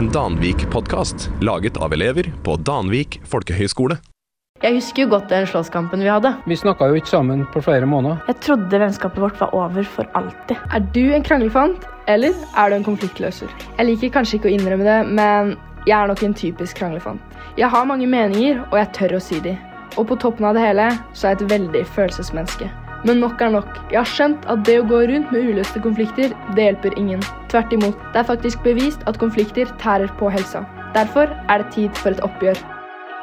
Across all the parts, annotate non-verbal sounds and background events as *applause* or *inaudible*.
En Danvik-podkast laget av elever på Danvik folkehøgskole. Jeg husker jo godt den slåsskampen vi hadde. Vi snakka jo ikke sammen på flere måneder. Jeg trodde vennskapet vårt var over for alltid. Er du en kranglefant, eller er du en konfliktløser? Jeg liker kanskje ikke å innrømme det, men jeg er nok en typisk kranglefant. Jeg har mange meninger, og jeg tør å si de. Og på toppen av det hele så er jeg et veldig følelsesmenneske. Men nok er nok. Jeg har skjønt at det å gå rundt med uløste konflikter, det hjelper ingen. Tvert imot. Det er faktisk bevist at konflikter tærer på helsa. Derfor er det tid for et oppgjør.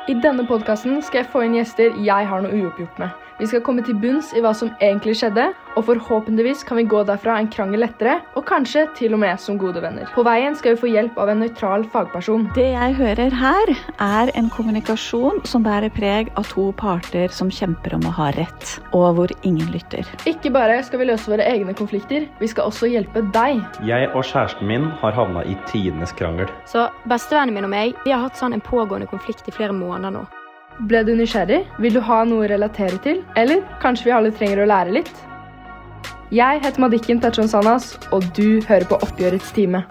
I denne podkasten skal jeg få inn gjester jeg har noe uoppgjort med. Vi skal komme til bunns i hva som egentlig skjedde, og forhåpentligvis kan vi gå derfra en krangel lettere, og kanskje til og med som gode venner. På veien skal vi få hjelp av en nøytral fagperson. Det jeg hører her, er en kommunikasjon som bærer preg av to parter som kjemper om å ha rett, og hvor ingen lytter. Ikke bare skal vi løse våre egne konflikter, vi skal også hjelpe deg. Jeg og kjæresten min har havna i tidenes krangel. Så bestevennen min og meg vi har hatt sånn en pågående konflikt i flere måneder nå. Ble du nysgjerrig? Vil du ha noe å relatere til? Eller kanskje vi alle trenger å lære litt? Jeg heter Madikken Tachon Sanas, og du hører på Oppgjørets time.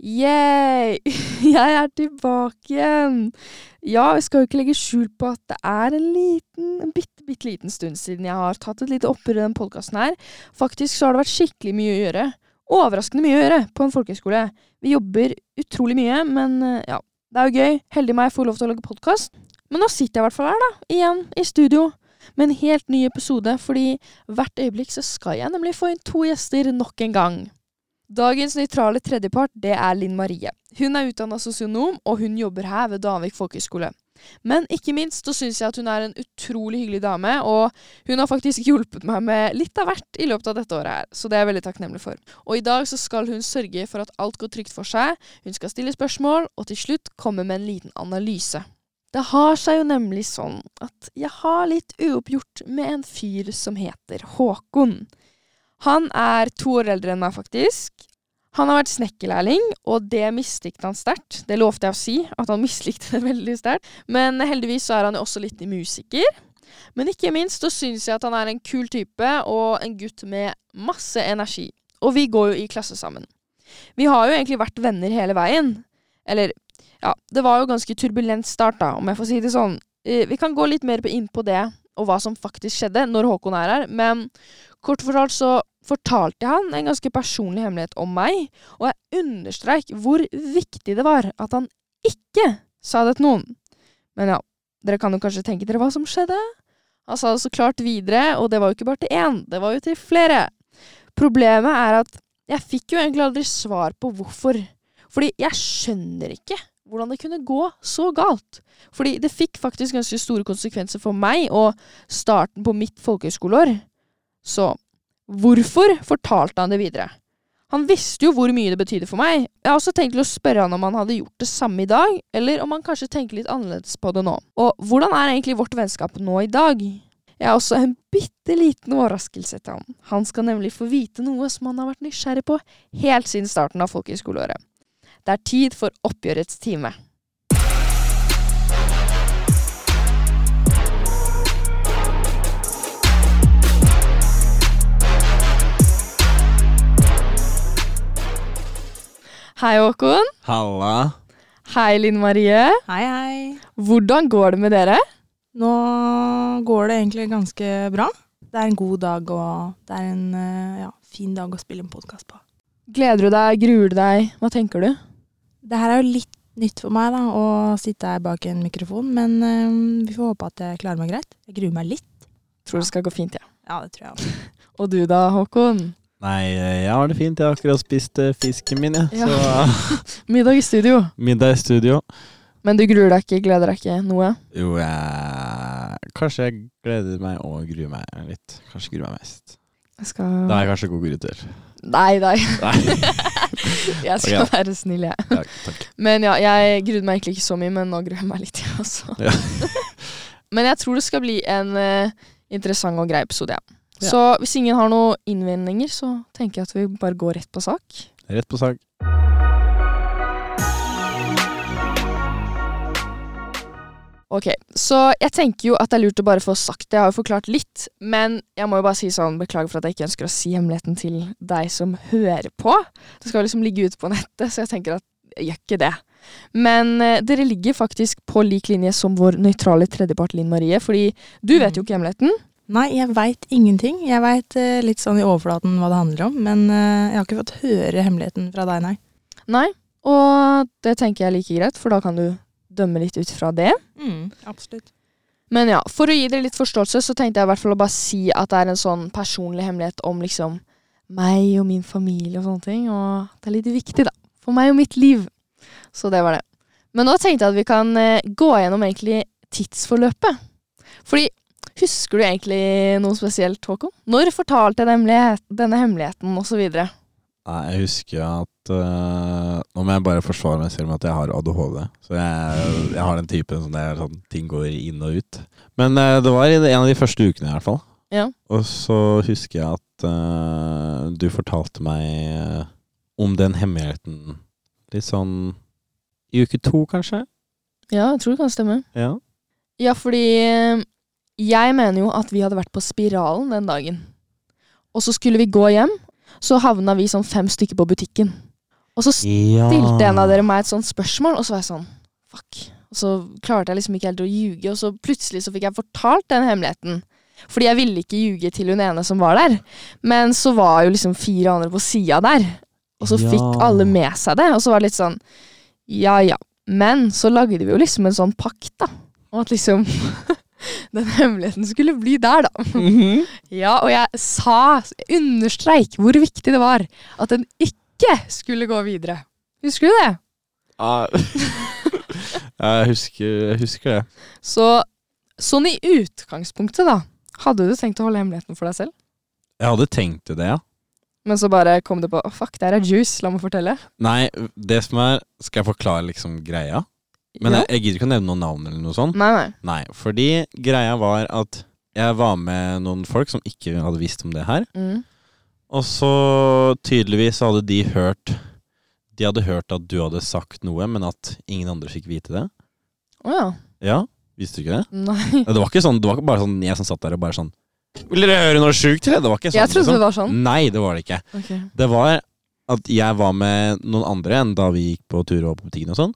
Yeah! *laughs* Jeg er tilbake igjen. Ja, vi skal jo ikke legge skjul på at det er en liten, en bitte, bitte liten stund siden jeg har tatt et lite oppgjør i den podkasten her. Faktisk så har det vært skikkelig mye å gjøre. Overraskende mye å gjøre på en folkehøyskole. Vi jobber utrolig mye, men eh, ja, det er jo gøy. Heldig meg får lov til å lage podkast. Men nå sitter jeg i hvert fall her, da, igjen, i studio, med en helt ny episode, fordi hvert øyeblikk så skal jeg nemlig få inn to gjester nok en gang. Dagens nøytrale tredjepart det er Linn Marie. Hun er utdanna sosionom, og hun jobber her ved Danvik folkehøgskole. Men ikke minst så syns jeg at hun er en utrolig hyggelig dame, og hun har faktisk hjulpet meg med litt av hvert i løpet av dette året her, så det er jeg veldig takknemlig for. Og i dag så skal hun sørge for at alt går trygt for seg, hun skal stille spørsmål, og til slutt komme med en liten analyse. Det har seg jo nemlig sånn at jeg har litt uoppgjort med en fyr som heter Håkon. Han er to år eldre enn meg, faktisk. Han har vært snekkerlærling, og det mislikte han sterkt. Det lovte jeg å si, at han *laughs* mislikte det veldig sterkt. Men heldigvis så er han jo også litt musiker. Men ikke minst så syns jeg at han er en kul type, og en gutt med masse energi. Og vi går jo i klasse sammen. Vi har jo egentlig vært venner hele veien. Eller, ja, det var jo ganske turbulent start, da, om jeg får si det sånn. Vi kan gå litt mer inn på det, og hva som faktisk skjedde når Håkon er her, men kort fortalt så fortalte jeg han en ganske personlig hemmelighet om meg, og jeg understreik hvor viktig det var at han ikke sa det til noen. Men ja, dere kan jo kanskje tenke dere hva som skjedde? Han sa det så klart videre, og det var jo ikke bare til én, det var jo til flere. Problemet er at jeg fikk jo egentlig aldri svar på hvorfor. Fordi jeg skjønner ikke hvordan det kunne gå så galt. Fordi det fikk faktisk ganske store konsekvenser for meg og starten på mitt folkehøyskoleår. Så hvorfor fortalte han det videre? Han visste jo hvor mye det betydde for meg. Jeg har også tenkt til å spørre han om han hadde gjort det samme i dag, eller om han kanskje tenker litt annerledes på det nå. Og hvordan er egentlig vårt vennskap nå i dag? Jeg har også en bitte liten overraskelse til han. Han skal nemlig få vite noe som han har vært nysgjerrig på helt siden starten av folkehøyskoleåret. Det er tid for oppgjørets time. Hei, Håkon. Halla. Hei, Linn Marie. Hei, hei. Hvordan går det med dere? Nå går det egentlig ganske bra. Det er en god dag, og det er en eh, ja, fin dag å spille en podkast på. Gleder du deg? Gruer du deg? Hva tenker du? Det her er jo litt nytt for meg, da, å sitte her bak en mikrofon, men um, vi får håpe at jeg klarer meg greit. Jeg gruer meg litt. Tror det skal gå fint, ja. Ja, det tror jeg også. *laughs* Og du da, Håkon? Nei, jeg har det fint. Jeg har akkurat spist uh, fisken min, jeg. Ja. Så *laughs* Middag i studio. middag i studio. Men du gruer deg ikke, gleder deg ikke noe? Jo, jeg Kanskje jeg gleder meg og gruer meg litt. Kanskje gruer meg mest. Jeg skal Da er jeg kanskje god gutter. Nei, nei. Nei. *laughs* jeg skal okay. være snill, jeg. Ja. Men ja, jeg gruer meg egentlig ikke så mye, men nå gruer jeg meg litt, jeg også. Ja. *laughs* men jeg tror det skal bli en uh, interessant og grei episode, ja. Ja. Så hvis ingen har noen innvendinger, så tenker jeg at vi bare går rett på sak. Rett på sak. Ok, så jeg tenker jo at det er lurt å bare få sagt det. Jeg har jo forklart litt, men jeg må jo bare si sånn beklager for at jeg ikke ønsker å si hemmeligheten til deg som hører på. Det skal jo liksom ligge ute på nettet, så jeg tenker at jeg gjør ikke det. Men eh, dere ligger faktisk på lik linje som vår nøytrale tredjepart Linn Marie, fordi du vet jo ikke hemmeligheten. Nei, jeg veit ingenting. Jeg veit eh, litt sånn i overflaten hva det handler om, men eh, jeg har ikke fått høre hemmeligheten fra deg, nei. Nei, og det tenker jeg er like greit, for da kan du dømme litt ut fra det. Mm, absolutt. Men ja, for å gi dere litt forståelse, så tenkte jeg i hvert fall å bare si at det er en sånn personlig hemmelighet om liksom meg og min familie og sånne ting, og det er litt viktig, da. For meg og mitt liv. Så det var det. Men nå tenkte jeg at vi kan eh, gå gjennom egentlig tidsforløpet. Fordi husker du egentlig noe spesielt, Håkon? Når fortalte jeg hemmelighet, denne hemmeligheten, videre? Nei, jeg husker at uh, Nå må jeg bare forsvare meg selv med at jeg har ADHD. Så jeg, jeg har den typen sånn sånn, ting går inn og ut. Men uh, det var en av de første ukene, i hvert fall. Ja. Og så husker jeg at uh, du fortalte meg om den hemmeligheten litt sånn i uke to, kanskje? Ja, jeg tror det kan stemme. Ja. Ja, fordi jeg mener jo at vi hadde vært på Spiralen den dagen. Og så skulle vi gå hjem, så havna vi sånn fem stykker på butikken. Og så stilte en av dere meg et sånt spørsmål, og så var jeg sånn fuck. Og så klarte jeg liksom ikke helt å ljuge, og så plutselig så fikk jeg fortalt den hemmeligheten. Fordi jeg ville ikke ljuge til hun ene som var der. Men så var jo liksom fire andre på sida der. Og så Ja. fikk alle med seg det, og så var det litt sånn ja ja. Men så lagde vi jo liksom en sånn pakt, da. Og at liksom *laughs* *laughs* den hemmeligheten skulle bli der, da. *laughs* Ja, og jeg sa, understreik, hvor viktig det var at den ikke skulle gå videre. Husker du det? Ah. *laughs* Ja, jeg, husker, jeg husker det. Så sånn i utgangspunktet, da, hadde du tenkt å holde hemmeligheten for deg selv? Jeg hadde tenkt det, ja. Men så bare kom det på oh, fuck, der er juice, la meg fortelle. Nei, det som er Skal jeg forklare liksom greia? Men jeg, jeg gidder ikke å nevne noen navn eller noe sånt. Nei, nei. Nei, fordi greia var at jeg var med noen folk som ikke hadde visst om det her. Mm. Og så tydeligvis hadde de hørt De hadde hørt at du hadde sagt noe, men at ingen andre fikk vite det. Å ja. Ja, visste du ikke det? Nei. Det var ikke sånn, det var ikke bare sånn jeg som satt der og bare sånn Vil dere høre noe sjukt, eller? Det var ikke sånn. Jeg trodde liksom. det var sånn. Nei, det var det ikke. Okay. Det var at jeg var med noen andre enn da vi gikk på tur og på butikken og sånn.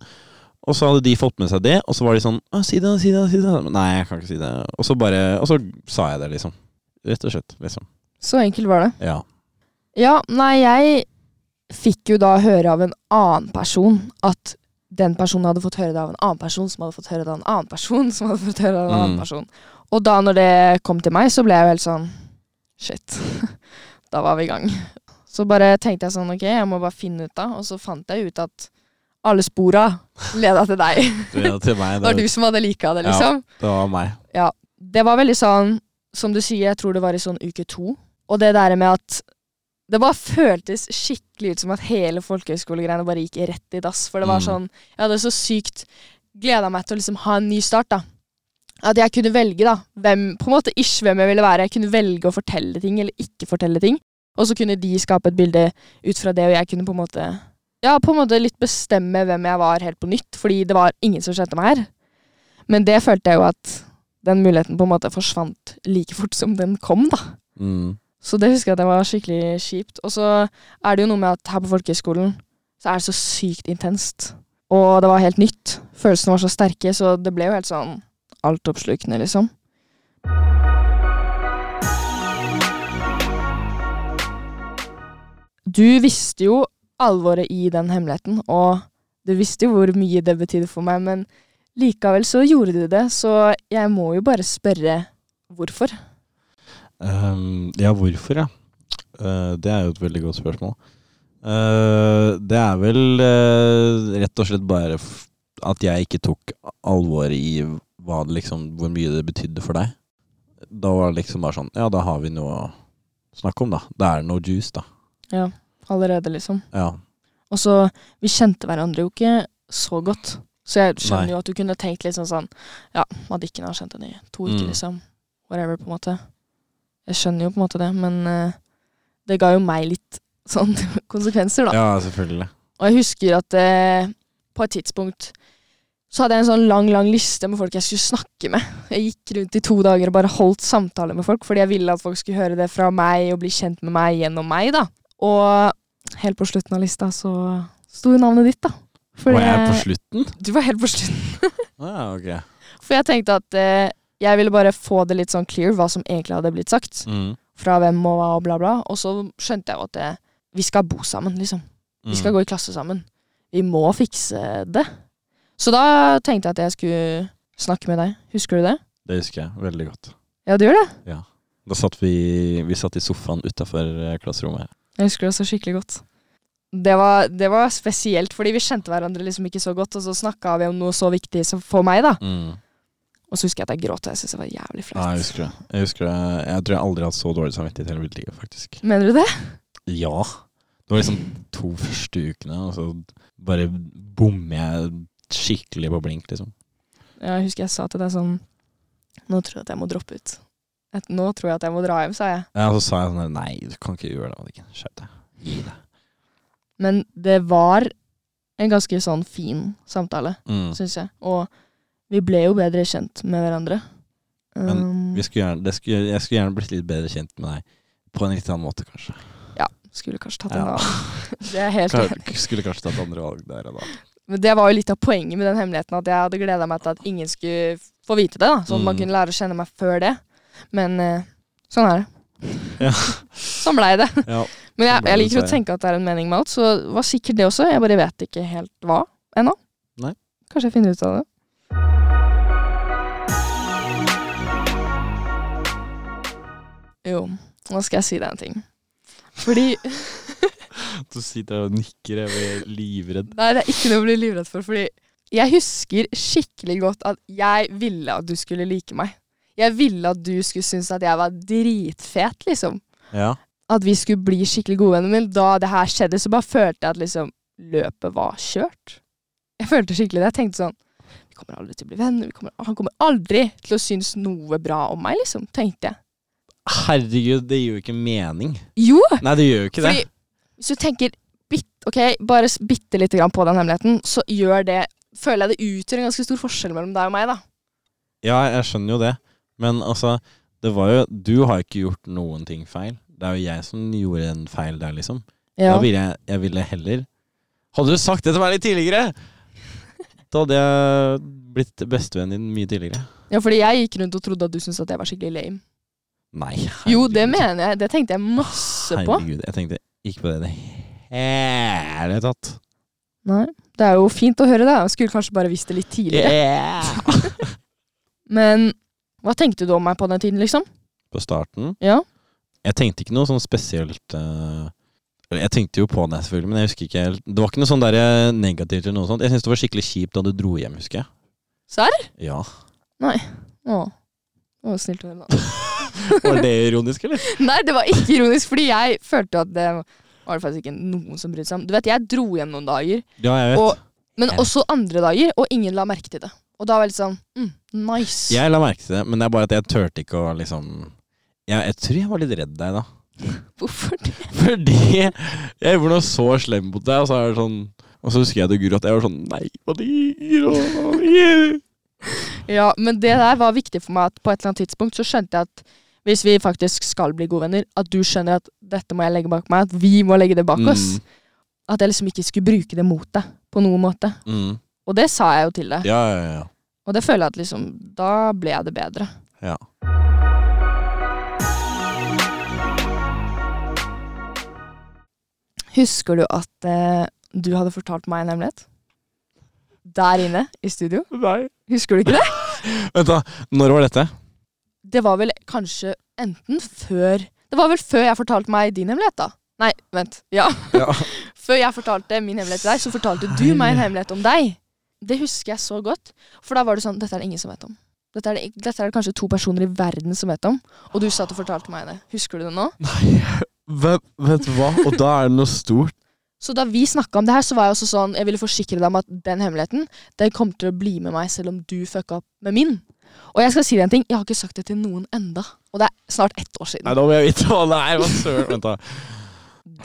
Og så hadde de fått med seg det, og så var de sånn «Å, Si det, si det, si det. Nei, jeg kan ikke si det. Og så bare Og så sa jeg det, liksom. Rett og slett. Liksom. Så enkelt var det. Ja. Ja, nei, jeg fikk jo da høre av en annen person at den personen hadde fått høre det av en annen person, som hadde fått høre det av en annen person, som hadde fått høre det av en annen Mm. person. Og da når det kom til meg, så ble jeg jo helt sånn Shit. *laughs* da var vi i gang. Så bare tenkte jeg sånn, ok, jeg må bare finne ut av, og så fant jeg ut at alle spora leda til deg. *laughs* Det til meg. Det var du som hadde lika det, liksom. Ja, det var meg. Ja, det var veldig sånn, som du sier, jeg tror det var i sånn uke to. Og det der med at det bare føltes skikkelig ut som at hele folkehøyskolegreiene bare gikk rett i dass. For det var Mm. sånn Jeg hadde så sykt gleda meg til å liksom ha en ny start, da. At jeg kunne velge, da, hvem, på en måte ish hvem jeg ville være. Jeg kunne velge å fortelle ting eller ikke fortelle ting. Og så kunne de skape et bilde ut fra det, og jeg kunne på en måte Ja, på en måte litt bestemme hvem jeg var helt på nytt, fordi det var ingen som kjente meg her. Men det følte jeg jo at den muligheten på en måte forsvant like fort som den kom, da. Mm. Så det husker jeg at det var skikkelig kjipt. Og så er det jo noe med at her på folkehøyskolen så er det så sykt intenst. Og det var helt nytt. Følelsene var så sterke, så det ble jo helt sånn altoppslukende, liksom. Du visste jo alvoret i den hemmeligheten, og du visste jo hvor mye det betydde for meg, men likevel så gjorde du det, så jeg må jo bare spørre hvorfor. Um, ja, hvorfor, ja? Uh, det er jo et veldig godt spørsmål. Uh, det er vel uh, rett og slett bare at jeg ikke tok alvoret i hva det liksom, hvor mye det betydde for deg. Da var det liksom bare sånn Ja, da har vi noe å snakke om, da. Det er no noe juice, da. Ja, allerede, liksom. Ja. Og så, vi kjente hverandre jo ikke så godt. Så jeg skjønner Nei. jo at du kunne tenkt sånn sånn Ja, Madikken har kjent henne i to uker, Mm. liksom. Whatever, på en måte. Jeg skjønner jo på en måte det, men uh, det ga jo meg litt sånn *laughs* konsekvenser, da. ja, selvfølgelig. Og jeg husker at uh, på et tidspunkt så hadde jeg en sånn lang, lang liste med folk jeg skulle snakke med. Jeg gikk rundt i to dager og bare holdt samtaler med folk, fordi jeg ville at folk skulle høre det fra meg og bli kjent med meg gjennom meg, da. Og helt på slutten av lista så sto jo navnet ditt, da. Fordi Var jeg på slutten? Du var helt på slutten. *laughs* ah, ok. For jeg tenkte at eh, jeg ville bare få det litt sånn clear hva som egentlig hadde blitt sagt. Mm. Fra hvem og hva og bla, bla. Og så skjønte jeg jo at eh, vi skal bo sammen, liksom. Vi skal Mm. gå i klasse sammen. Vi må fikse det. Så da tenkte jeg at jeg skulle snakke med deg. Husker du det? Det husker jeg veldig godt. Ja, du gjør det? Ja. Da satt vi, vi satt i sofaen utafor klasserommet. Jeg husker det så skikkelig godt. Det var, det var spesielt, fordi vi kjente hverandre liksom ikke så godt, og så snakka vi om noe så viktig for meg, da. Mm. Og så husker jeg at jeg gråt, og jeg syntes det var jævlig flaut. Jeg husker det. Jeg husker det. Jeg tror jeg aldri har hatt så dårlig samvittighet i hele mitt liv, faktisk. Mener du det? Ja. Det var liksom to første ukene, og så bare bommer jeg skikkelig på blink, liksom. Jeg husker jeg sa til deg sånn Nå tror jeg at jeg må droppe ut. Et, nå tror jeg at jeg må dra hjem, sa jeg. Ja, og så sa jeg sånn Nei, du kan ikke gjøre det, Madikken. Skjerp deg. Gi deg. Men det var en ganske sånn fin samtale, Mm. syns jeg. Og vi ble jo bedre kjent med hverandre. Men Um, vi skulle gjerne, det skulle, jeg skulle gjerne blitt litt bedre kjent med deg. På en litt annen måte, kanskje. ja, skulle kanskje tatt en Ja. annen. *laughs* Det er helt enig. Skulle kanskje tatt andre valg der og da. Men det var jo litt av poenget med den hemmeligheten, at jeg hadde gleda meg til at ingen skulle få vite det. da Sånn at man Mm. kunne lære å kjenne meg før det. Men eh, sånn er det. Ja. Sånn blei det. Ja. Men jeg, sånn jeg liker å tenke at det er en mening med alt, så var sikkert det også. Jeg bare vet ikke helt hva ennå. Nei. Kanskje jeg finner ut av det. Jo, nå skal jeg si deg en ting. Fordi *laughs* Du sitter og nikker, jeg blir livredd. Nei, det er ikke noe å bli livredd for, fordi jeg husker skikkelig godt at jeg ville at du skulle like meg. Jeg ville at du skulle synes at jeg var dritfet, liksom. Ja. At vi skulle bli skikkelig gode venner. Men da det her skjedde, så bare følte jeg at liksom løpet var kjørt. Jeg følte skikkelig det. Jeg tenkte sånn Vi kommer aldri til å bli venner. Vi kommer, han kommer aldri til å synes noe bra om meg, liksom. Tenkte jeg. Herregud, det gir jo ikke mening. Jo! Nei, det gjør jo ikke Fordi det. hvis du tenker bit, ok, bare bitte lite grann på den hemmeligheten, så gjør det Føler jeg det utgjør en ganske stor forskjell mellom deg og meg, da. Ja, jeg skjønner jo det. Men altså, det var jo Du har ikke gjort noen ting feil. Det er jo jeg som gjorde en feil der, liksom. Ja. Da ville jeg, jeg ville heller Hadde du sagt det til meg litt tidligere, da hadde jeg blitt bestevennen din mye tidligere. Ja, fordi jeg gikk rundt og trodde at du syntes at jeg var skikkelig lame. Nei. Jo, det mener jeg. Det tenkte jeg masse på. Herregud, jeg tenkte ikke på det i det hele tatt. Nei. Det er jo fint å høre det. Jeg skulle kanskje bare visst det litt tidligere. Yeah. *laughs* Men hva tenkte du om meg på den tiden, liksom? På starten Ja. Jeg tenkte ikke noe sånn spesielt eller Jeg tenkte jo på deg, selvfølgelig, men jeg husker ikke helt Det var ikke noe sånn der eh, negativt eller noe sånt. Jeg syntes det var skikkelig kjipt da du dro hjem, husker jeg. Serr? Ja. Nei. Å. Det var snilt å høre, da. *laughs* Var det ironisk, eller? *laughs* Nei, det var ikke ironisk, fordi jeg følte at det var det faktisk ikke noen som brydde seg om. Du vet, jeg dro hjem noen dager, Ja, jeg vet. og, men også andre dager, og ingen la merke til det. Og da var jeg litt sånn mm, nice. Jeg la merke til det, men det er bare at jeg turte ikke å liksom jeg, jeg tror jeg var litt redd deg da. *laughs* Hvorfor det? *laughs* Fordi jeg gjorde noe så slem mot deg, og så er det sånn Og så husker jeg til Guro at jeg var sånn Nei, hva ligger *laughs* Ja, men det der var viktig for meg at på et eller annet tidspunkt så skjønte jeg at hvis vi faktisk skal bli gode venner, at du skjønner at dette må jeg legge bak meg, at vi må legge det bak oss. At jeg liksom ikke skulle bruke det mot deg på noen måte. Mm. Og det sa jeg jo til deg. Ja, ja, ja. Og det føler jeg at liksom Da ble jeg det bedre. ja. Husker du at eh, du hadde fortalt meg en hemmelighet? Der inne i studio? Nei. Husker du ikke det? *laughs* Vent, da. Når var dette? Det var vel kanskje enten før Det var vel før jeg fortalte meg din hemmelighet, da. Nei, vent. Ja. Ja. *laughs* Før jeg fortalte min hemmelighet til deg, så fortalte du meg en hemmelighet om deg. Det husker jeg så godt. For da var det sånn Dette er det ingen som vet om. Dette er, det, dette er det kanskje to personer i verden som vet om. Og du satt og fortalte meg det. Husker du det nå? *laughs* Vet, vet du hva? Og da er det noe stort. Så da vi snakka om det her, så var jeg også sånn Jeg ville forsikre deg om at den hemmeligheten Den kom til å bli med meg selv om du fucka opp med min. Og jeg skal si deg en ting, jeg har ikke sagt det til noen enda. Og det er snart ett år siden. Nei, da må jeg vite hva det er. Hva søren? Vent, da.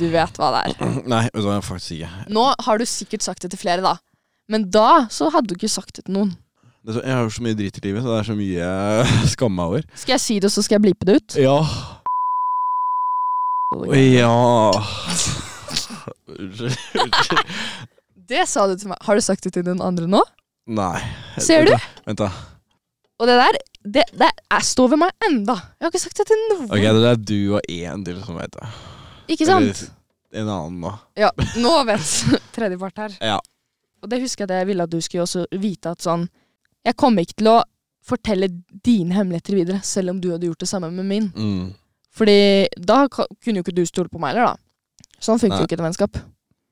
Du vet hva det er. Nei, det du jeg faktisk ikke. Nå har du sikkert sagt det til flere, da. Men da så hadde du ikke sagt det til noen. Det så, jeg har jo så mye dritt i livet, så det er så mye *laughs* jeg skammer meg over. Skal jeg si det, så skal jeg blipe det ut? Ja. Ja Unnskyld. Det sa du til meg. Har du sagt det til noen andre nå? Nei. Ser du? Vent da. Og det der, det, det er- står ved meg enda. Jeg har ikke sagt det til noen. Ok, det er du og én til som vet det. Ikke sant? Eller en annen, da. Ja, nå vet *laughs* tredjepart her. Ja. Og det husker jeg at jeg ville at du skulle også vite at sånn Jeg kommer ikke til å fortelle dine hemmeligheter videre, selv om du hadde gjort det samme med min. Mm. Fordi da kunne jo ikke du stole på meg heller, da. Sånn funker jo ikke et vennskap.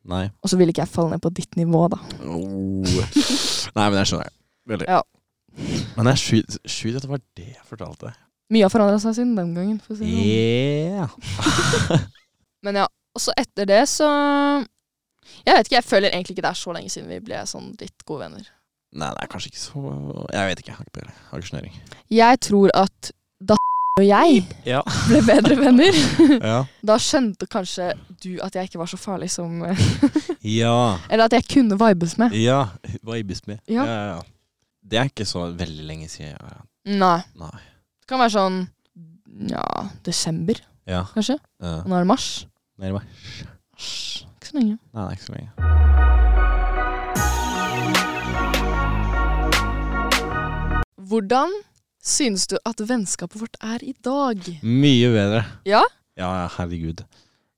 Nei. Og så ville ikke jeg falle ned på ditt nivå, da. Oh. Nei, men jeg skjønner. Veldig. Ja. Men det er sjukt at det var det jeg fortalte. Mye har forandra seg siden den gangen. For å si det sånn. Yeah. *laughs* Men ja, og så etter det så Jeg vet ikke, jeg føler egentlig ikke det er så lenge siden vi ble sånn litt gode venner. Nei, det er kanskje ikke så Jeg vet ikke. Jeg har ikke peiling. Jeg tror at da *laughs* og jeg Ja. ble bedre venner, *laughs* Ja. da skjønte kanskje du at jeg ikke var så farlig som *laughs* Ja. Eller at jeg kunne vibes med. Ja. Vibes med. Ja. ja, ja. Det er ikke så veldig lenge siden. Ja. Nei. Nei. Det kan være sånn ja, desember, Ja. kanskje. Ja. Nå er det mars. Nei, det var- Ikke så lenge. Nei, det er ikke så lenge. Hvordan synes du at vennskapet vårt er i dag? Mye bedre. Ja? Ja, herregud.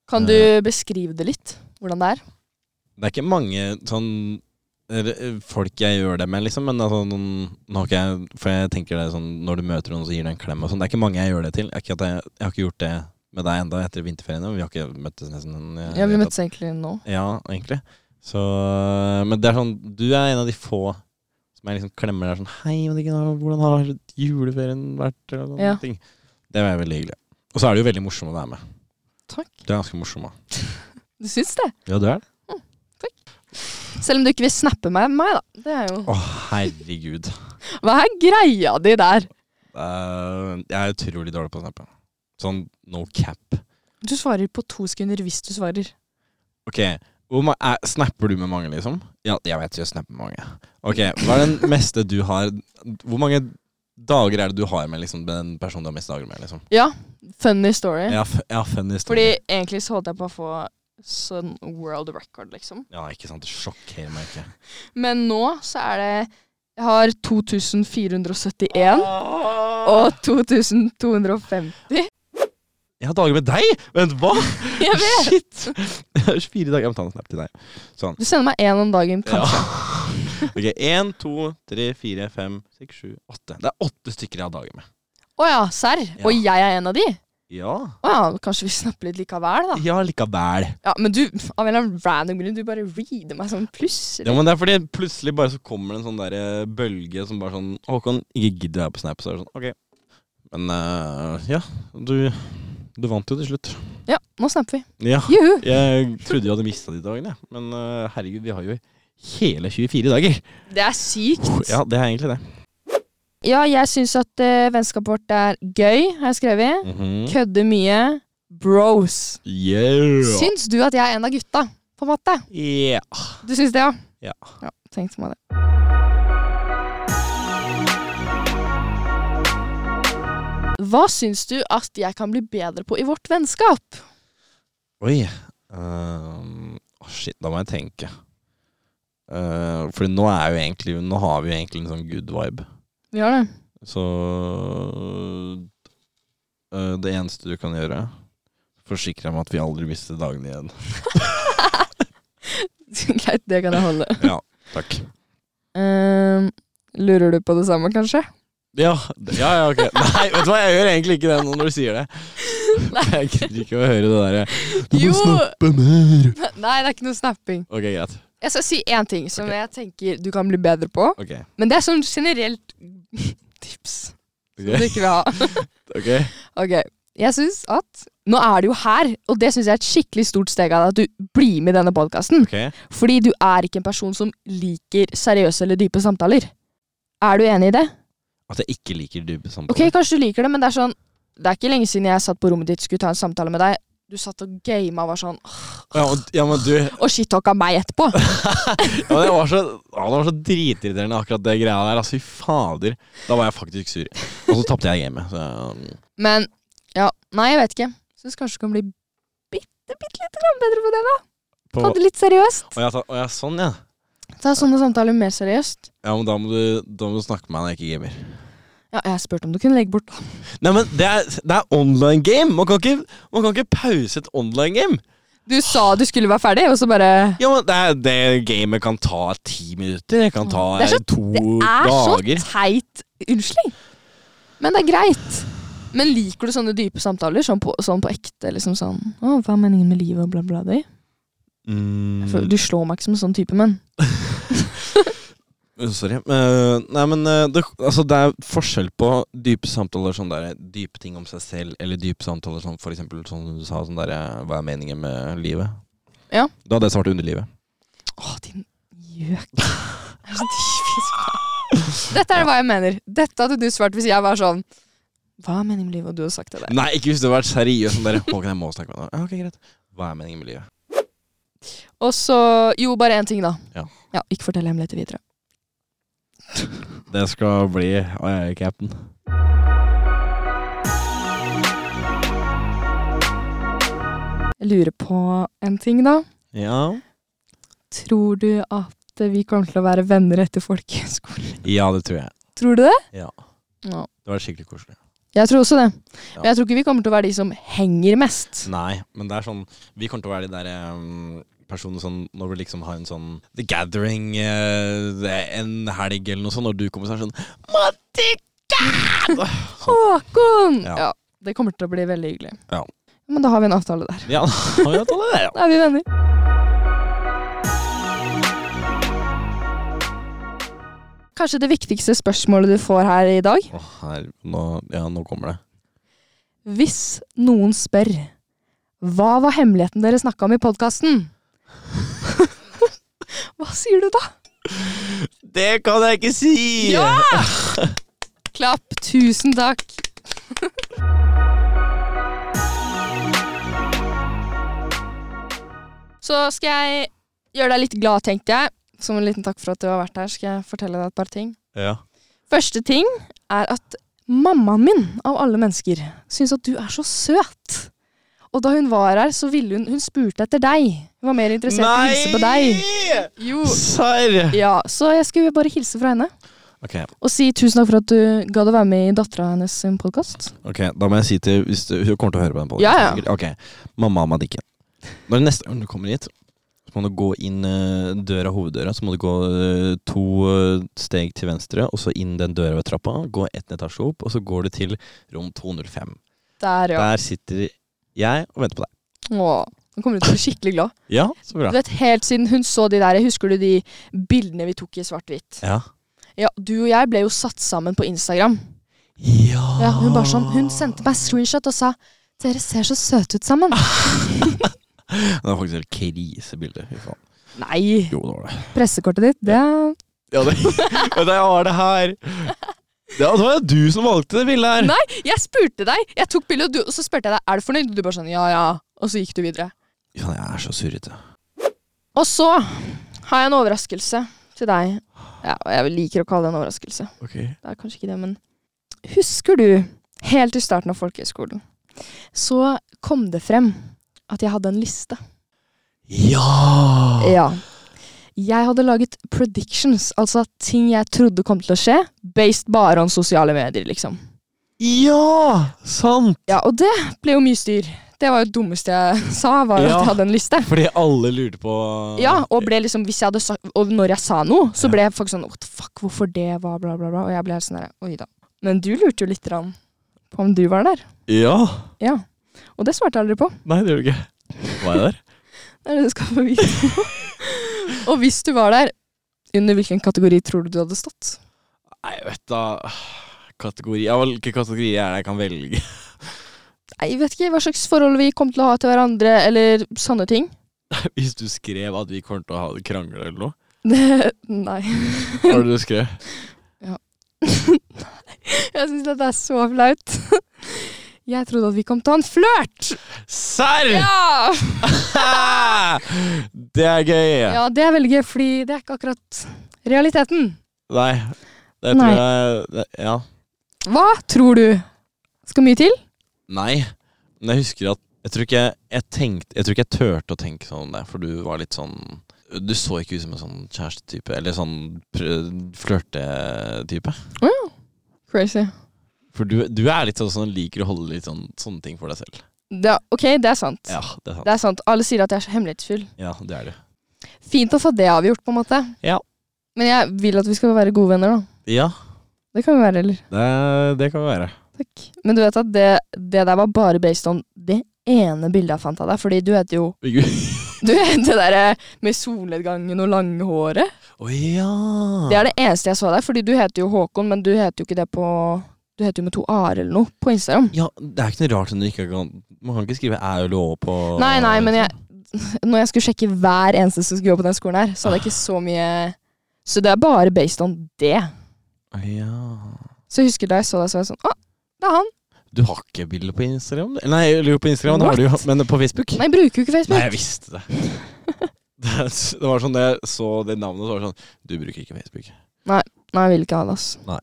Kan du Eh. beskrive det litt? Hvordan det er? Det er ikke mange sånn folk jeg gjør det med, liksom. Men altså, nå har ikke jeg For jeg tenker det sånn når du møter noen, så gir du en klem og sånn. Det er ikke mange jeg gjør det til. Jeg, jeg, jeg har ikke gjort det med deg enda etter vinterferien. Vi har ikke møttes nesten jeg Ja, vi møttes egentlig nå. Ja, egentlig. Så Men det er sånn Du er en av de få som jeg liksom klemmer der sånn Hei, hvordan har juleferien vært? Eller noen Ja. ting. Det var veldig hyggelig. Og så er du jo veldig morsom å være med. Takk. Du er ganske morsom, òg. *laughs* Du syns det? Ja, du er det. Takk Selv om du ikke vil snappe meg, meg da. Det er jo Å, herregud. Hva er greia di der? Uh, jeg er utrolig dårlig på å snappe. Sånn no cap. Du svarer på to sekunder hvis du svarer. Ok, er, Snapper du med mange, liksom? Ja, jeg vet jeg snapper med mange. Ok, Hva er den *laughs* meste du har Hvor mange dager er det du har med liksom, den personen du har mest dager med? liksom? Ja, funny story. Ja, ja funny story. Fordi egentlig så holdt jeg på å få sånn world record, liksom. Ja, ikke sant. Det sjokkerer meg ikke. Men nå så er det Jeg har 2471 og 2250. Jeg har dager med deg! Vent, hva?! *laughs* Jeg vet! Shit! Jeg har 24 dager. Jeg må ta en snap til deg. Sånn. Du sender meg én om dagen, kanskje. Ja. *laughs* ok, én, to, tre, fire, fem, seks, sju, åtte. Det er åtte stykker jeg har dager med. Å ja, serr? Og jeg er en av de? Ja. Å ja, kanskje vi snapper litt likevel, da. Ja, likevel. Ja, Men du, av en eller annen random grunn, du bare reader meg sånn plutselig. Ja, men det er fordi plutselig bare så kommer det en sånn der eh, bølge som bare sånn Håkon, ikke gidd å være på Snap. Så er det sånn, ok. Men eh, ja, du, du vant jo til slutt. Ja, nå snapper vi. Ja. Juhu! Jeg trodde jeg hadde mista de dagene, men uh, herregud, vi har jo hele 24 dager. Det er sykt. Ja, det er egentlig det. Ja, jeg syns at uh, vennskapet vårt er gøy, har jeg skrevet. Mhm. Kødder mye. Bros. Yeah. Syns du at jeg er en av gutta, på en måte? Yeah. Du syns det, ja? Ja. ja tenkte meg det. Hva syns du at jeg kan bli bedre på i vårt vennskap? Oi. Um, shit, da må jeg tenke. Uh, for nå er jo egentlig Nå har vi jo egentlig en sånn good vibe. Vi har det. Så uh, Det eneste du kan gjøre, forsikre meg om at vi aldri mister dagene igjen. *laughs* Greit, det kan jeg holde. Ja, takk. Uh, lurer du på det samme, kanskje? Ja, ja, ja, ok. *laughs* Nei, vet du hva, jeg gjør egentlig ikke det nå når du sier det. *laughs* Jeg gidder ikke å høre det derre *laughs* Du må Jo! snappe mer. Nei, det er ikke noe snapping. Ok, greit. Jeg skal si én ting som jeg tenker du kan bli bedre på. Ok. Men det er sånn generelt tips som Ok. du ikke vil ha. Ok. Ok, jeg synes at Nå er du jo her, og det syns jeg er et skikkelig stort steg av deg at du blir med i denne podkasten. Ok. Fordi du er ikke en person som liker seriøse eller dype samtaler. Er du enig i det? At jeg ikke liker dype Ok, kanskje du liker det, men det er sånn Det er ikke lenge siden jeg satt på rommet ditt skulle ta en samtale med deg, du satt og gama og var sånn Ja, men, ja, men du Og shit-talka meg etterpå. *laughs* men Det var så, ja, det var så dritirriterende, akkurat det greia der. Altså, fy fader. Da var jeg faktisk sur. Og så tapte jeg gamet. Så, um, Men ja, nei, jeg vet ikke. Syns kanskje du kan bli bitte, bitte lite bedre på det, da. på, Ta det litt seriøst. Ja, å ja, sånn, ja. Ta sånne samtaler mer seriøst. Ja, men da må du, da må du snakke med meg når jeg ikke gamer. Ja, jeg spurte om du kunne legge bort. Nei, men det er, det er online game! Man kan, ikke, man kan ikke pause et online game. Du sa du skulle være ferdig, og så bare Ja, men det, er, det gamet kan ta ti minutter. Det kan ta Det er så- to Det er så teit unnskyldning. Men det er greit. Men liker du sånne dype samtaler? Sånn på, sånn på ekte? liksom sånn, å, 'Hva er meningen med livet?' og bla, bla, bla. Mm, Du slår meg ikke som en sånn type, men *laughs* Sorry. Uh, nei, men uh, det, altså, det er forskjell på dype samtaler, sånn der, dype ting om seg selv, eller dype samtaler som for eksempel sånn du sa, sånn der, eh, hva er meningen med livet? Ja. Da hadde svart underlivet. Å, din gjøk. Det er så typisk. Dette er hva jeg mener. Dette hadde du svart hvis jeg var sånn Hva er meningen med livet? Og du hadde sagt det der. Nei, ikke hvis du hadde vært seriøs sånn der. Håkon, jeg må snakke med deg. Ja, ok, greit. Hva er meningen med livet? Og så Jo, bare én ting, da. Ja. ja ikke fortell hemmeligheter videre. *laughs* Det skal bli Og jeg er cap'n. Jeg lurer på en ting, da. Ja. Tror du at vi kommer til å være venner etter folkehøyskolen? *laughs* Ja, det tror jeg. Tror du det? Ja. Ja. Det var skikkelig koselig. Jeg tror også det. Ja. Men jeg tror ikke vi kommer til å være de som henger mest. Nei, men det er sånn Vi kommer til å være de der um, personene sånn Når vi liksom har en sånn The Gathering eh, en helg eller noe sånt, når du kommer så er det *laughs* sånn! Håkon! Ja. Ja. Det kommer til å bli veldig hyggelig. Ja. Men da har vi en avtale der. Ja, Da har vi en avtale der, ja. *laughs* Da er vi venner. Kanskje det viktigste spørsmålet du får her i dag? Å, her, nå, ja, nå kommer det. Hvis noen spør hva var hemmeligheten dere snakka om i podkasten? Hva sier du da? Det kan jeg ikke si! Ja! *laughs* Klapp. Tusen takk. Så skal jeg gjøre deg litt glad, tenkte jeg. Som en liten takk for at du har vært her, skal jeg fortelle deg et par ting. Ja. Første ting er at mammaen min, av alle mennesker, syns at du er så søt. Og da hun var her, så ville hun Hun spurte etter deg. Hun var mer interessert i å hilse på deg. Jo. Serr! Ja, så jeg skulle bare hilse fra henne. Okay. Og si tusen takk for at du gadd å være med i dattera hennes sin podkast. ok, da må jeg si til hvis du, Hun kommer til å høre på den podcasten, Ja, ja. Ok, mamma Madikken. Når neste gang du kommer hit, så må du gå inn eh, døra, hoveddøra. Så må du gå eh, to eh, steg til venstre, og så inn den døra ved trappa. Gå ett etasje opp, og så går du til rom 205. Der, ja. Der sitter jeg og venter på deg. Åh, nå kommer du til å bli skikkelig glad. Ja, så bra. Du vet, Helt siden hun så de der Husker du de bildene vi tok i svart-hvitt? Ja. Ja, Du og jeg ble jo satt sammen på Instagram. Ja. Ja, hun bare sånn, hun sendte meg screenshot og sa dere ser så søte ut sammen. *laughs* Det var faktisk helt krisebilde. Nei, Jo, det var det. pressekortet ditt, det er Ja, det, *laughs* ja, det var det her. Det var jo du som valgte det bildet her. Nei, jeg spurte deg! Jeg tok bildet, og, du, og så spurte jeg deg er du fornøyd. Og du bare sånn ja, ja. Og så gikk du videre. Ja, jeg er så surrete. Og så har jeg en overraskelse til deg. Ja, jeg liker å kalle det en overraskelse. Ok. Det er kanskje ikke det, men Husker du, helt i starten av folkehøyskolen, så kom det frem at jeg hadde en liste. Ja! Ja. Jeg hadde laget predictions, altså ting jeg trodde kom til å skje, based bare om sosiale medier, liksom. Ja! Sant! Ja, og det ble jo mye styr. Det var jo det dummeste jeg *laughs* sa, var Ja. at jeg hadde en liste. Fordi alle lurte på Ja, og ble liksom, hvis jeg hadde sagt, og når jeg sa noe, så ble folk sånn What the fuck, hvorfor det, var bla, bla, bla. Og jeg ble helt sånn der, oi da. Men du lurte jo litt på om du var der. Ja! Ja. Og det svarte jeg aldri på. Nei, det gjorde du ikke. Var jeg der? *laughs* Det er det du skal få vite. *laughs* og hvis du var der, under hvilken kategori tror du du hadde stått? Nei, vet da Kategori Ja, hvilke kategorier er det jeg kan velge? Nei, vet ikke hva slags forhold vi kom til å ha til hverandre, eller sånne ting. *laughs* Hvis du skrev at vi kommer til å ha det krangler eller noe? *laughs* Nei. Hva var det du skrev? *laughs* Jeg syns dette er så flaut. Jeg trodde at vi kom til å ha en flørt! Serr! Ja! *laughs* det er gøy! ja, det er veldig gøy, fordi det er ikke akkurat realiteten. Nei. Det tror Nei. jeg det, Ja. Hva tror du? Skal mye til? Nei. Men jeg husker at Jeg tror ikke jeg, jeg tenkte Jeg tror ikke jeg turte å tenke sånn om deg, for du var litt sånn Du så ikke ut som en sånn kjærestetype, eller sånn flørtetype. Å ja. Crazy. For du, du er litt sånn som liker å holde litt sånn, sånne ting for deg selv. Det, ok, det er sant. Ja, det er sant. Det er sant. Alle sier at jeg er så hemmelighetsfull. Ja, det er du. Fint å få det avgjort, på en måte. Ja. Men jeg vil at vi skal være gode venner, da. Ja, Det kan vi være, eller? det, det kan vi være. Takk. Men du vet at det, det der var bare based on det ene bildet jeg fant av deg. Fordi du heter jo *laughs* Du vet det derre med solnedgangen og langhåret. Å ja! Det er det eneste jeg så deg, Fordi du heter jo Håkon, men du heter jo ikke det på Du heter jo med to a-er eller noe på Instagram. Ja, det er ikke noe rart du ikke kan Man kan ikke skrive æ og lå på Nei, nei, men jeg Når jeg skulle sjekke hver eneste som skulle gå på den skolen her, så hadde jeg ikke så mye Så det er bare based on det. Ja. Så jeg husker da jeg så det, så var jeg sånn Å, det er han. Du har ikke bilde på Instagram? Nei, eller på Instagram, det har du jo, men på Facebook? Nei, jeg bruker jo ikke Facebook. Nei, jeg visste det. *laughs* det. Det var sånn da jeg så det navnet, så var det sånn Du bruker ikke Facebook. Nei, nei, jeg vil ikke ha det, ass. Nei.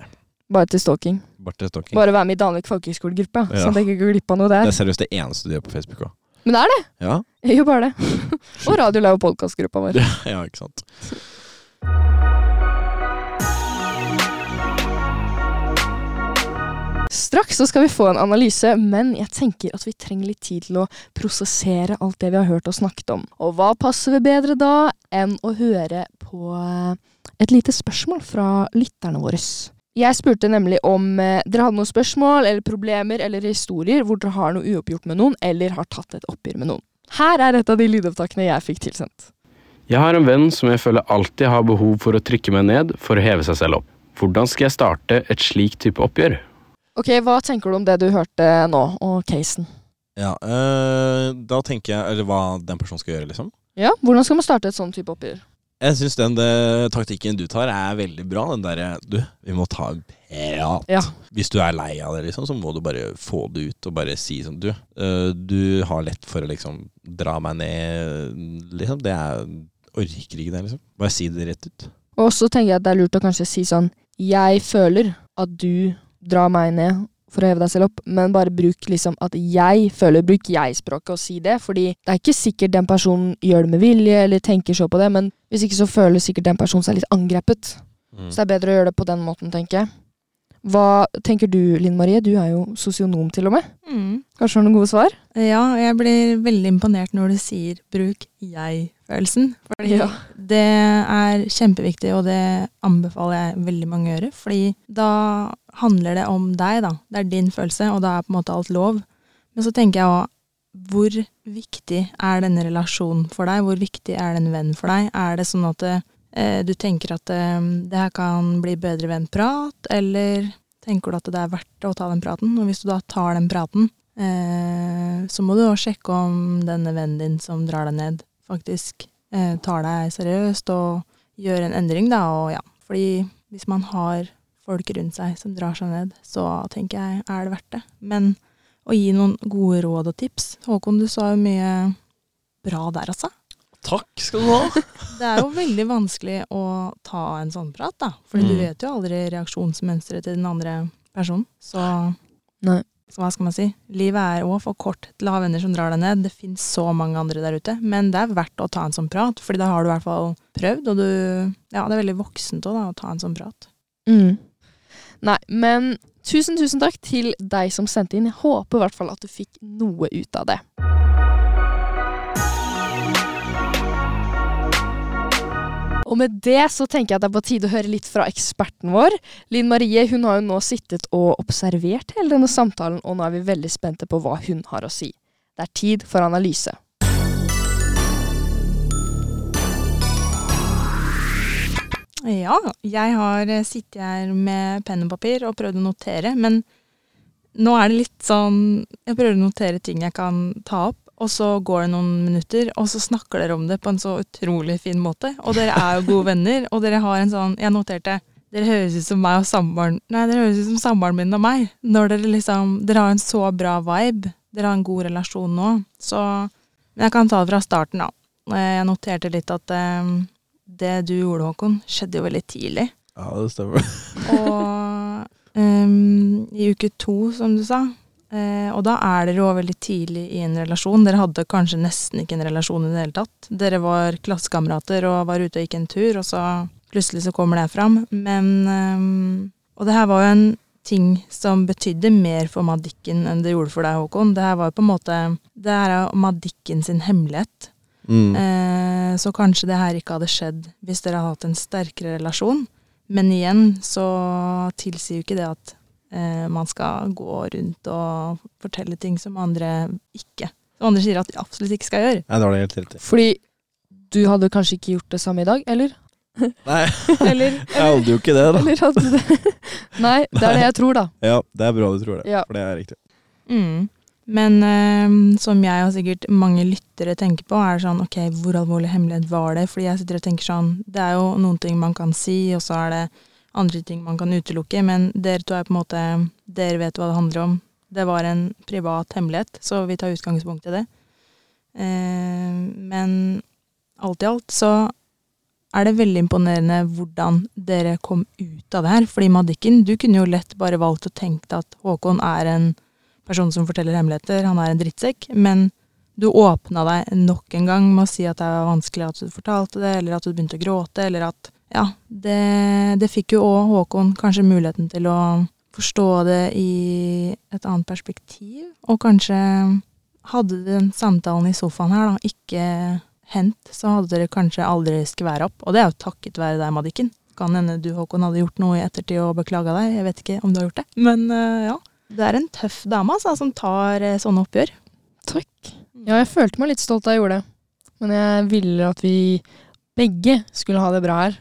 Bare til stalking. Bare til. Bare være med i Danvik folkehøgskolegruppe, Ja. sånn at jeg ikke går glipp av noe Det der. er seriøst det eneste du gjør på Facebook òg. Men det er det. Ja? Jeg gjør bare det. *laughs* Og Radio Lau podkastgruppa vår. ja, ikke sant. Straks så skal vi få en analyse, men jeg tenker at vi trenger litt tid til å prosessere alt det vi har hørt og snakket om. Og hva passer vi bedre da enn å høre på eh, et lite spørsmål fra lytterne våre. Jeg spurte nemlig om eh, dere hadde noen spørsmål eller problemer eller historier hvor dere har noe uoppgjort med noen, eller har tatt et oppgjør med noen. Her er et av de lydopptakene jeg fikk tilsendt. Jeg har en venn som jeg føler alltid har behov for å trykke meg ned for å heve seg selv opp. Hvordan skal jeg starte et slikt type oppgjør? Ok, Hva tenker du om det du hørte nå, og casen? Ja, øh, da tenker jeg Eller hva den personen skal gjøre, liksom. Ja, Hvordan skal man starte et sånn type oppgjør? Jeg syns den det, taktikken du tar, er veldig bra. Den derre Du, vi må ta en prat. Ja. Hvis du er lei av det, liksom, så må du bare få det ut og bare si sånn Du, uh, du har lett for å liksom dra meg ned, liksom. Det er Orker ikke det, liksom. Bare si det rett ut. Og så tenker jeg at det er lurt å kanskje si sånn Jeg føler at du drar meg ned for å heve deg selv opp, men bare bruk liksom at jeg føler Bruk jeg-språket og si det, fordi det er ikke sikkert den personen gjør det med vilje eller tenker så på det, men hvis ikke så føler sikkert den personen seg litt angrepet. Mm. Så det er bedre å gjøre det på den måten, tenker jeg. Hva tenker du, Linn Marie? Du er jo sosionom til og med. Mm. Kanskje har noen gode svar? Ja, jeg blir veldig imponert når du sier 'bruk jeg-følelsen'. Fordi Ja. det er kjempeviktig, og det anbefaler jeg veldig mange å gjøre. Fordi da handler det om deg, da. Det er din følelse, og da er på en måte alt lov. Men så tenker jeg òg hvor viktig er denne relasjonen for deg? Hvor viktig er den vennen for deg? Er det sånn at eh, du tenker at eh, det her kan bli bedre ved en prat, eller tenker du at det er verdt å ta den praten? Og hvis du da tar den praten, eh, så må du òg sjekke om denne vennen din som drar deg ned, faktisk eh, tar deg seriøst og gjør en endring, da. Og ja, fordi hvis man har folk rundt seg som drar seg ned, så tenker jeg er det verdt det. Men å gi noen gode råd og tips Håkon, du sa jo mye bra der, altså. Takk skal du ha. *laughs* Det er jo veldig vanskelig å ta en sånn prat, da. Fordi du Mm. vet jo aldri reaksjonsmønsteret til den andre personen. Så, Nei. så hva skal man si? Livet er òg for kort til å ha venner som drar deg ned. Det fins så mange andre der ute. Men det er verdt å ta en sånn prat, Fordi da har du i hvert fall prøvd, og du Ja, det er veldig voksent òg, da, å ta en sånn prat. Mm. Nei, men tusen, tusen takk til deg som sendte inn. Jeg håper i hvert fall at du fikk noe ut av det. Og med det så tenker jeg at det er på tide å høre litt fra eksperten vår. Linn Marie hun har jo nå sittet og observert hele denne samtalen, og nå er vi veldig spente på hva hun har å si. Det er tid for analyse. Ja, jeg har eh, sittet her med penn og papir og prøvd å notere, men nå er det litt sånn Jeg prøver å notere ting jeg kan ta opp, og så går det noen minutter, og så snakker dere om det på en så utrolig fin måte. Og dere er jo gode *laughs* venner, og dere har en sånn Jeg noterte dere høres ut som meg og samboeren Nei, dere høres ut som samboeren min og meg. Når dere liksom Dere har en så bra vibe. Dere har en god relasjon nå. Så Men jeg kan ta det fra starten, da. Eh, Jeg noterte litt at eh, det du gjorde, Håkon, skjedde jo veldig tidlig. Ja, det stemmer. *laughs* Og um, i uke to, som du sa. uh, og da er dere jo veldig tidlig i en relasjon. Dere hadde kanskje nesten ikke en relasjon i det hele tatt. Dere var klassekamerater og var ute og gikk en tur, og så plutselig så kommer det fram. Men um, Og det her var jo en ting som betydde mer for Madikken enn det gjorde for deg, Håkon. Det her var jo på en måte Det her er Madikken sin hemmelighet. Mm. Eh, så kanskje det her ikke hadde skjedd hvis dere hadde hatt en sterkere relasjon. Men igjen så tilsier jo ikke det at eh, man skal gå rundt og fortelle ting som andre ikke Som andre sier at de absolutt ikke skal gjøre. Nei, det var det helt riktig. Fordi du hadde kanskje ikke gjort det samme i dag, eller? *laughs* Nei, *laughs* Eller, jeg hadde jo ikke det, da. eller hadde det? *laughs* Nei, det er det jeg tror, da. Ja, det er bra du tror det, Ja. for det er riktig. Mm. Men eh, som jeg og sikkert mange lyttere tenker på, er sånn ok, hvor alvorlig hemmelighet var det? Fordi jeg sitter og tenker sånn, det er jo noen ting man kan si, og så er det andre ting man kan utelukke, men dere to er på en måte Dere vet hva det handler om. Det var en privat hemmelighet, så vi tar utgangspunkt i det. Eh, men alt i alt så er det veldig imponerende hvordan dere kom ut av det her. Fordi Madikken, du kunne jo lett bare valgt å tenke at Håkon er en person som forteller hemmeligheter, han er en drittsekk, men du åpna deg nok en gang med å si at det var vanskelig at du fortalte det, eller at du begynte å gråte, eller at Ja, det, det fikk jo òg Håkon kanskje muligheten til å forstå det i et annet perspektiv, og kanskje hadde den samtalen i sofaen her da ikke hendt, så hadde dere kanskje aldri skværa opp, og det er jo takket være deg, Madikken. Kan hende du, Håkon, hadde gjort noe i ettertid og beklaga deg, jeg vet ikke om du har gjort det, men eh, ja. Det er en tøff dame altså, som tar eh, sånne oppgjør. Takk. Ja, jeg følte meg litt stolt da jeg gjorde det. Men jeg ville at vi begge skulle ha det bra her.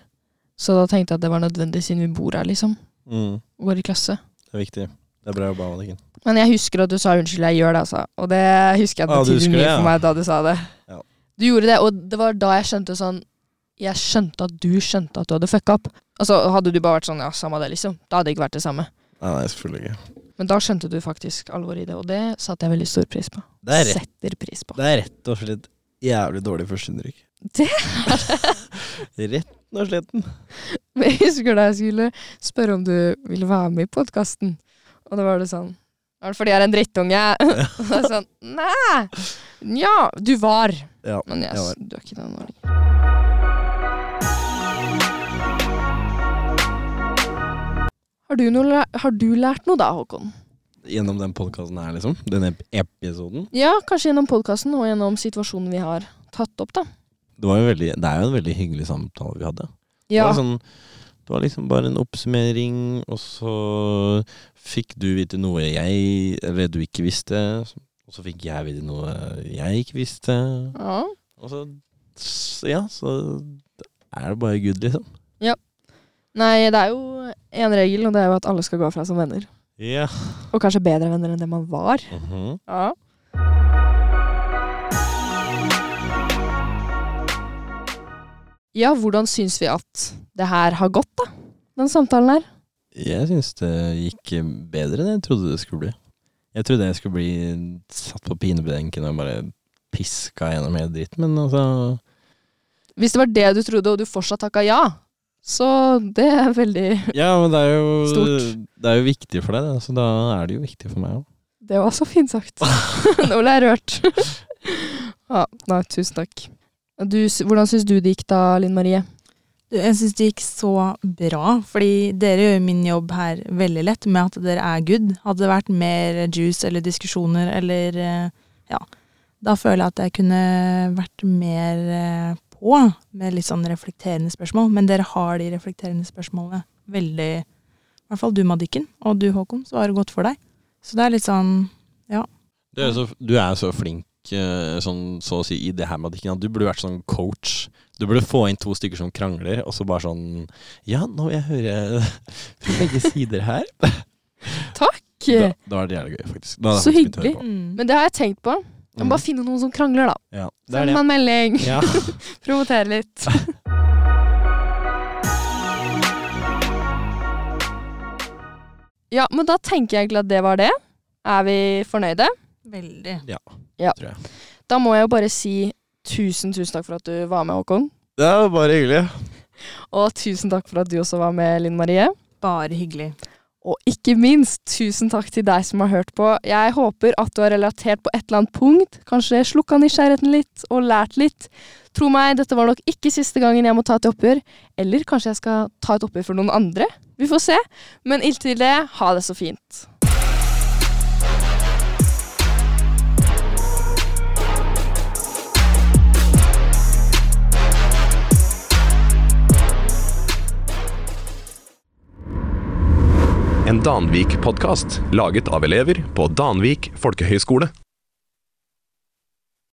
Så da tenkte jeg at det var nødvendig siden vi bor her, liksom. Mm. Og går i klasse. Det er viktig. Det er bra jobba, Anniken. Men jeg husker at du sa unnskyld, jeg gjør det, altså. Og det husker jeg Ah, betydde mye det, ja. for meg da du sa det. Ja. Du gjorde det, og det var da jeg skjønte sånn Jeg skjønte at du skjønte at du hadde fucka opp. Altså, hadde du bare vært sånn, ja, samme det, liksom. Da hadde det ikke vært det samme. Nei, nei, selvfølgelig ikke. Men da skjønte du faktisk alvoret i det, og det satte jeg veldig stor pris på. Det er rett. Setter pris på. Det er rett og slett jævlig dårlig førsteinntrykk. *laughs* Det *laughs* Rett og slett. Men jeg husker da jeg skulle spørre om du ville være med i podkasten, og da var det sånn Er det fordi jeg er en drittunge? *laughs* og det er sånn Nei! Nja, du var. Ja, Men yes, jeg var. du er ikke det nå lenger. Har du, noe, har du lært noe da, Håkon? Gjennom den podkasten her, liksom. Denne episoden. Ja, kanskje gjennom podkasten og gjennom situasjonen vi har tatt opp, da. Det, veldig, det er jo en veldig hyggelig samtale vi hadde. Det, Ja. var sånn, det var liksom bare en oppsummering, og så fikk du vite noe jeg Eller du ikke visste. Og så fikk jeg vite noe jeg ikke visste. ja. Og så Ja, så er det bare good, liksom. Ja. Nei, det er jo én regel, og det er jo at alle skal gå fra som venner. Ja. Og kanskje bedre venner enn det man var. Mhm. Ja. Ja, hvordan syns vi at det her har gått, da? Den samtalen her. Jeg syns det gikk bedre enn jeg trodde det skulle bli. Jeg trodde jeg skulle bli satt på pinebenken og bare piska gjennom hele dritten, men altså Hvis det var det du trodde, og du fortsatt takka ja, så det er veldig *laughs* Ja, men det er jo, Stort. det er jo viktig for deg, så da er det jo viktig for meg òg. Det var så fint sagt. *laughs* Nå ble jeg rørt. *laughs* ja, nei, tusen takk. Du, hvordan syns du det gikk da, Linn Marie? Jeg syns det gikk så bra, fordi dere gjør min jobb her veldig lett med at dere er good. Hadde det vært mer juice eller diskusjoner eller eh, ja, da føler jeg at jeg kunne vært mer eh, på med litt sånn reflekterende spørsmål. Men dere har de reflekterende spørsmålene veldig I hvert fall du, Madikken, og du, Håkon, svarer godt for deg. Så det er litt sånn ja. Du, er så, du er så flink eh, sånn, så å si, i det her, Madikken, at du burde vært sånn coach. Du burde få inn to stykker som krangler, og så bare sånn Ja, nå vil jeg høre *laughs* begge sider her. Takk! Da, da er det jævlig gøy, faktisk. Da Så hyggelig. Mm. Men det har jeg tenkt på. Mm. bare finne noen som krangler, da. Ja, det Send meg en melding. Ja. *laughs* Promotere litt. *laughs* Ja, men da tenker jeg egentlig at det var det. Er vi fornøyde? Veldig. Ja, Ja. tror jeg. Da må jeg jo bare si tusen, tusen takk for at du var med, Håkon. Det er bare hyggelig. Og tusen takk for at du også var med, Linn Marie. Bare hyggelig. Og ikke minst, tusen takk til deg som har hørt på. Jeg håper at du har relatert på et eller annet punkt, kanskje slukka nysgjerrigheten litt og lært litt. Tro meg, dette var nok ikke siste gangen jeg må ta et oppgjør. Eller kanskje jeg skal ta et oppgjør for noen andre. Vi får se. Men inntil det, ha det så fint. En Danvik-podkast laget av elever på Danvik folkehøgskole.